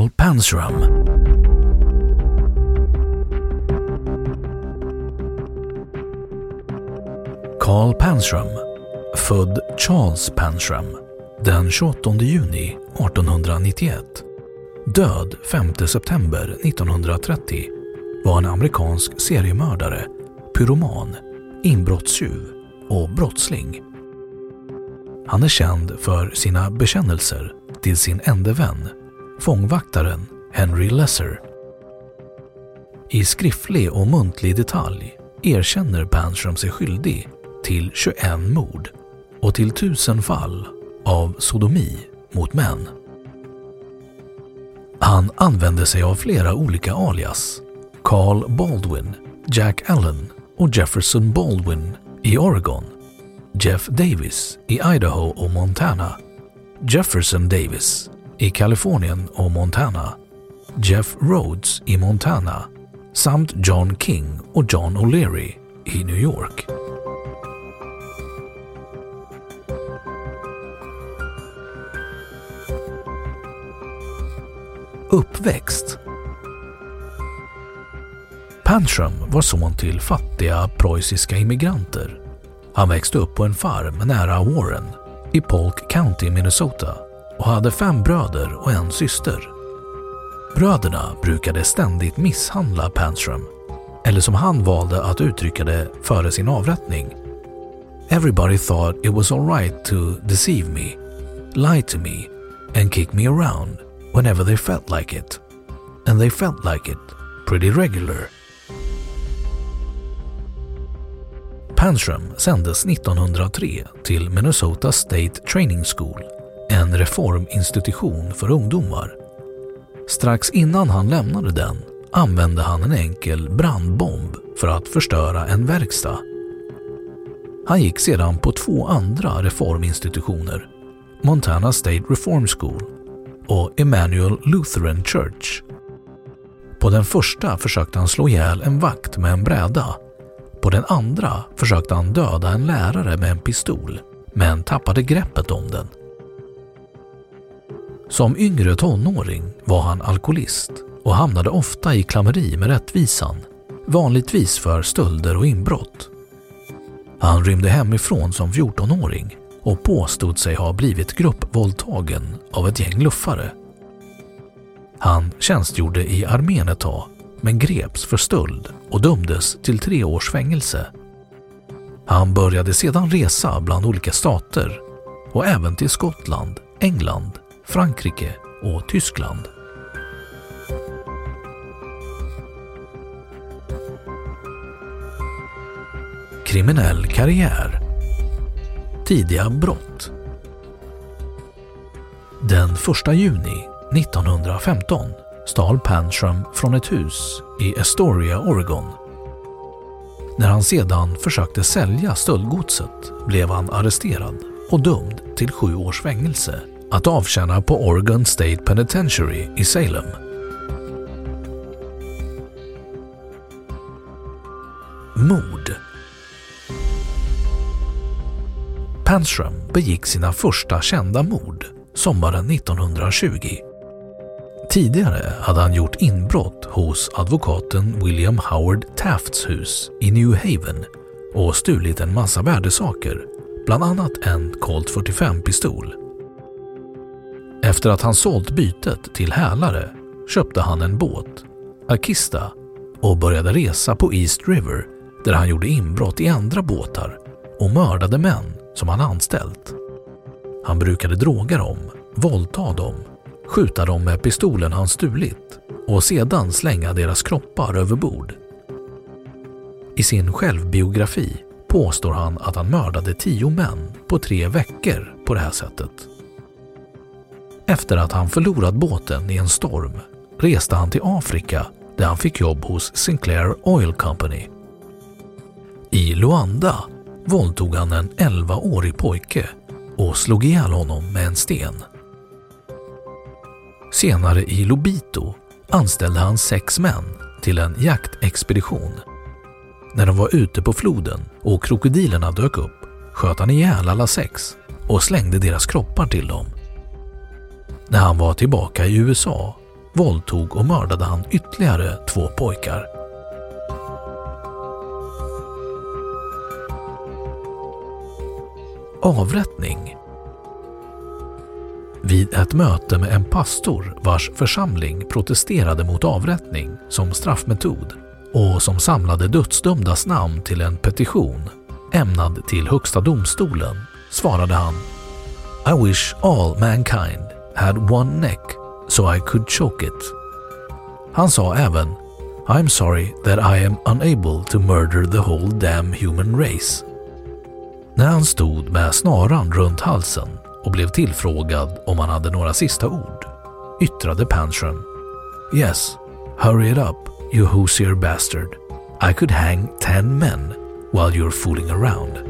Carl Panzram. Carl Panzram, född Charles Panzram den 28 juni 1891. Död 5 september 1930 var en amerikansk seriemördare, pyroman, inbrottstjuv och brottsling. Han är känd för sina bekännelser till sin ende vän, fångvaktaren Henry Lesser. I skriftlig och muntlig detalj erkänner Panstrom sig skyldig till 21 mord och till tusen fall av sodomi mot män. Han använde sig av flera olika alias. Carl Baldwin, Jack Allen och Jefferson Baldwin i Oregon. Jeff Davis i Idaho och Montana. Jefferson Davis i Kalifornien och Montana. Jeff Rhodes i Montana samt John King och John O'Leary i New York. Uppväxt Panstrom var son till fattiga preussiska immigranter. Han växte upp på en farm nära Warren i Polk County, Minnesota och hade fem bröder och en syster. Bröderna brukade ständigt misshandla Panstrom, eller som han valde att uttrycka det före sin avrättning. Everybody thought it was alright to deceive me, lie to me and kick me around whenever they felt like it. And they felt like it pretty regular. Panstrom sändes 1903 till Minnesota State Training School, en reforminstitution för ungdomar. Strax innan han lämnade den använde han en enkel brandbomb för att förstöra en verkstad. Han gick sedan på två andra reforminstitutioner, Montana State Reform School och Emmanuel Lutheran Church. På den första försökte han slå ihjäl en vakt med en bräda. På den andra försökte han döda en lärare med en pistol, men tappade greppet om den. Som yngre tonåring var han alkoholist och hamnade ofta i klammeri med rättvisan, vanligtvis för stölder och inbrott. Han rymde hemifrån som 14-åring och påstod sig ha blivit gruppvåldtagen av ett gäng luffare. Han tjänstgjorde i armén ett tag men greps för stöld och dömdes till tre års fängelse. Han började sedan resa bland olika stater och även till Skottland, England, Frankrike och Tyskland. Kriminell karriär Tidiga brott Den 1 juni 1915 stal Panstrom från ett hus i Astoria, Oregon. När han sedan försökte sälja stöldgodset blev han arresterad och dömd till sju års fängelse att avtjäna på Oregon State Penitentiary i Salem. Mord Panstrom begick sina första kända mord sommaren 1920. Tidigare hade han gjort inbrott hos advokaten William Howard Tafts hus i New Haven och stulit en massa värdesaker, bland annat en Colt 45-pistol. Efter att han sålt bytet till hälare köpte han en båt, Akista, och började resa på East River där han gjorde inbrott i andra båtar och mördade män som han anställt. Han brukade droga dem, våldta dem, skjuta dem med pistolen han stulit och sedan slänga deras kroppar över bord. I sin självbiografi påstår han att han mördade tio män på tre veckor på det här sättet. Efter att han förlorat båten i en storm reste han till Afrika där han fick jobb hos Sinclair Oil Company. I Luanda våldtog han en 11-årig pojke och slog ihjäl honom med en sten. Senare i Lobito anställde han sex män till en jaktexpedition. När de var ute på floden och krokodilerna dök upp sköt han ihjäl alla sex och slängde deras kroppar till dem. När han var tillbaka i USA våldtog och mördade han ytterligare två pojkar. Avrättning vid ett möte med en pastor vars församling protesterade mot avrättning som straffmetod och som samlade dödsdömdas namn till en petition ämnad till Högsta domstolen svarade han I wish all mankind had one neck so I could choke it. Han sa även I'm sorry that I am unable to murder the whole damn human race. När han stod med snaran runt halsen och blev tillfrågad om han hade några sista ord yttrade Panstrom Yes, hurry it up, you Hoosier bastard. I could hang ten men while you're fooling around.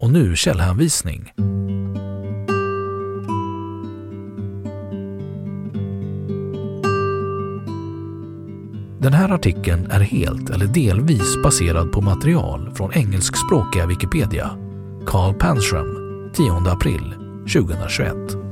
Och nu källhänvisning. Den här artikeln är helt eller delvis baserad på material från engelskspråkiga Wikipedia. Carl Panstrom, 10 april 2021.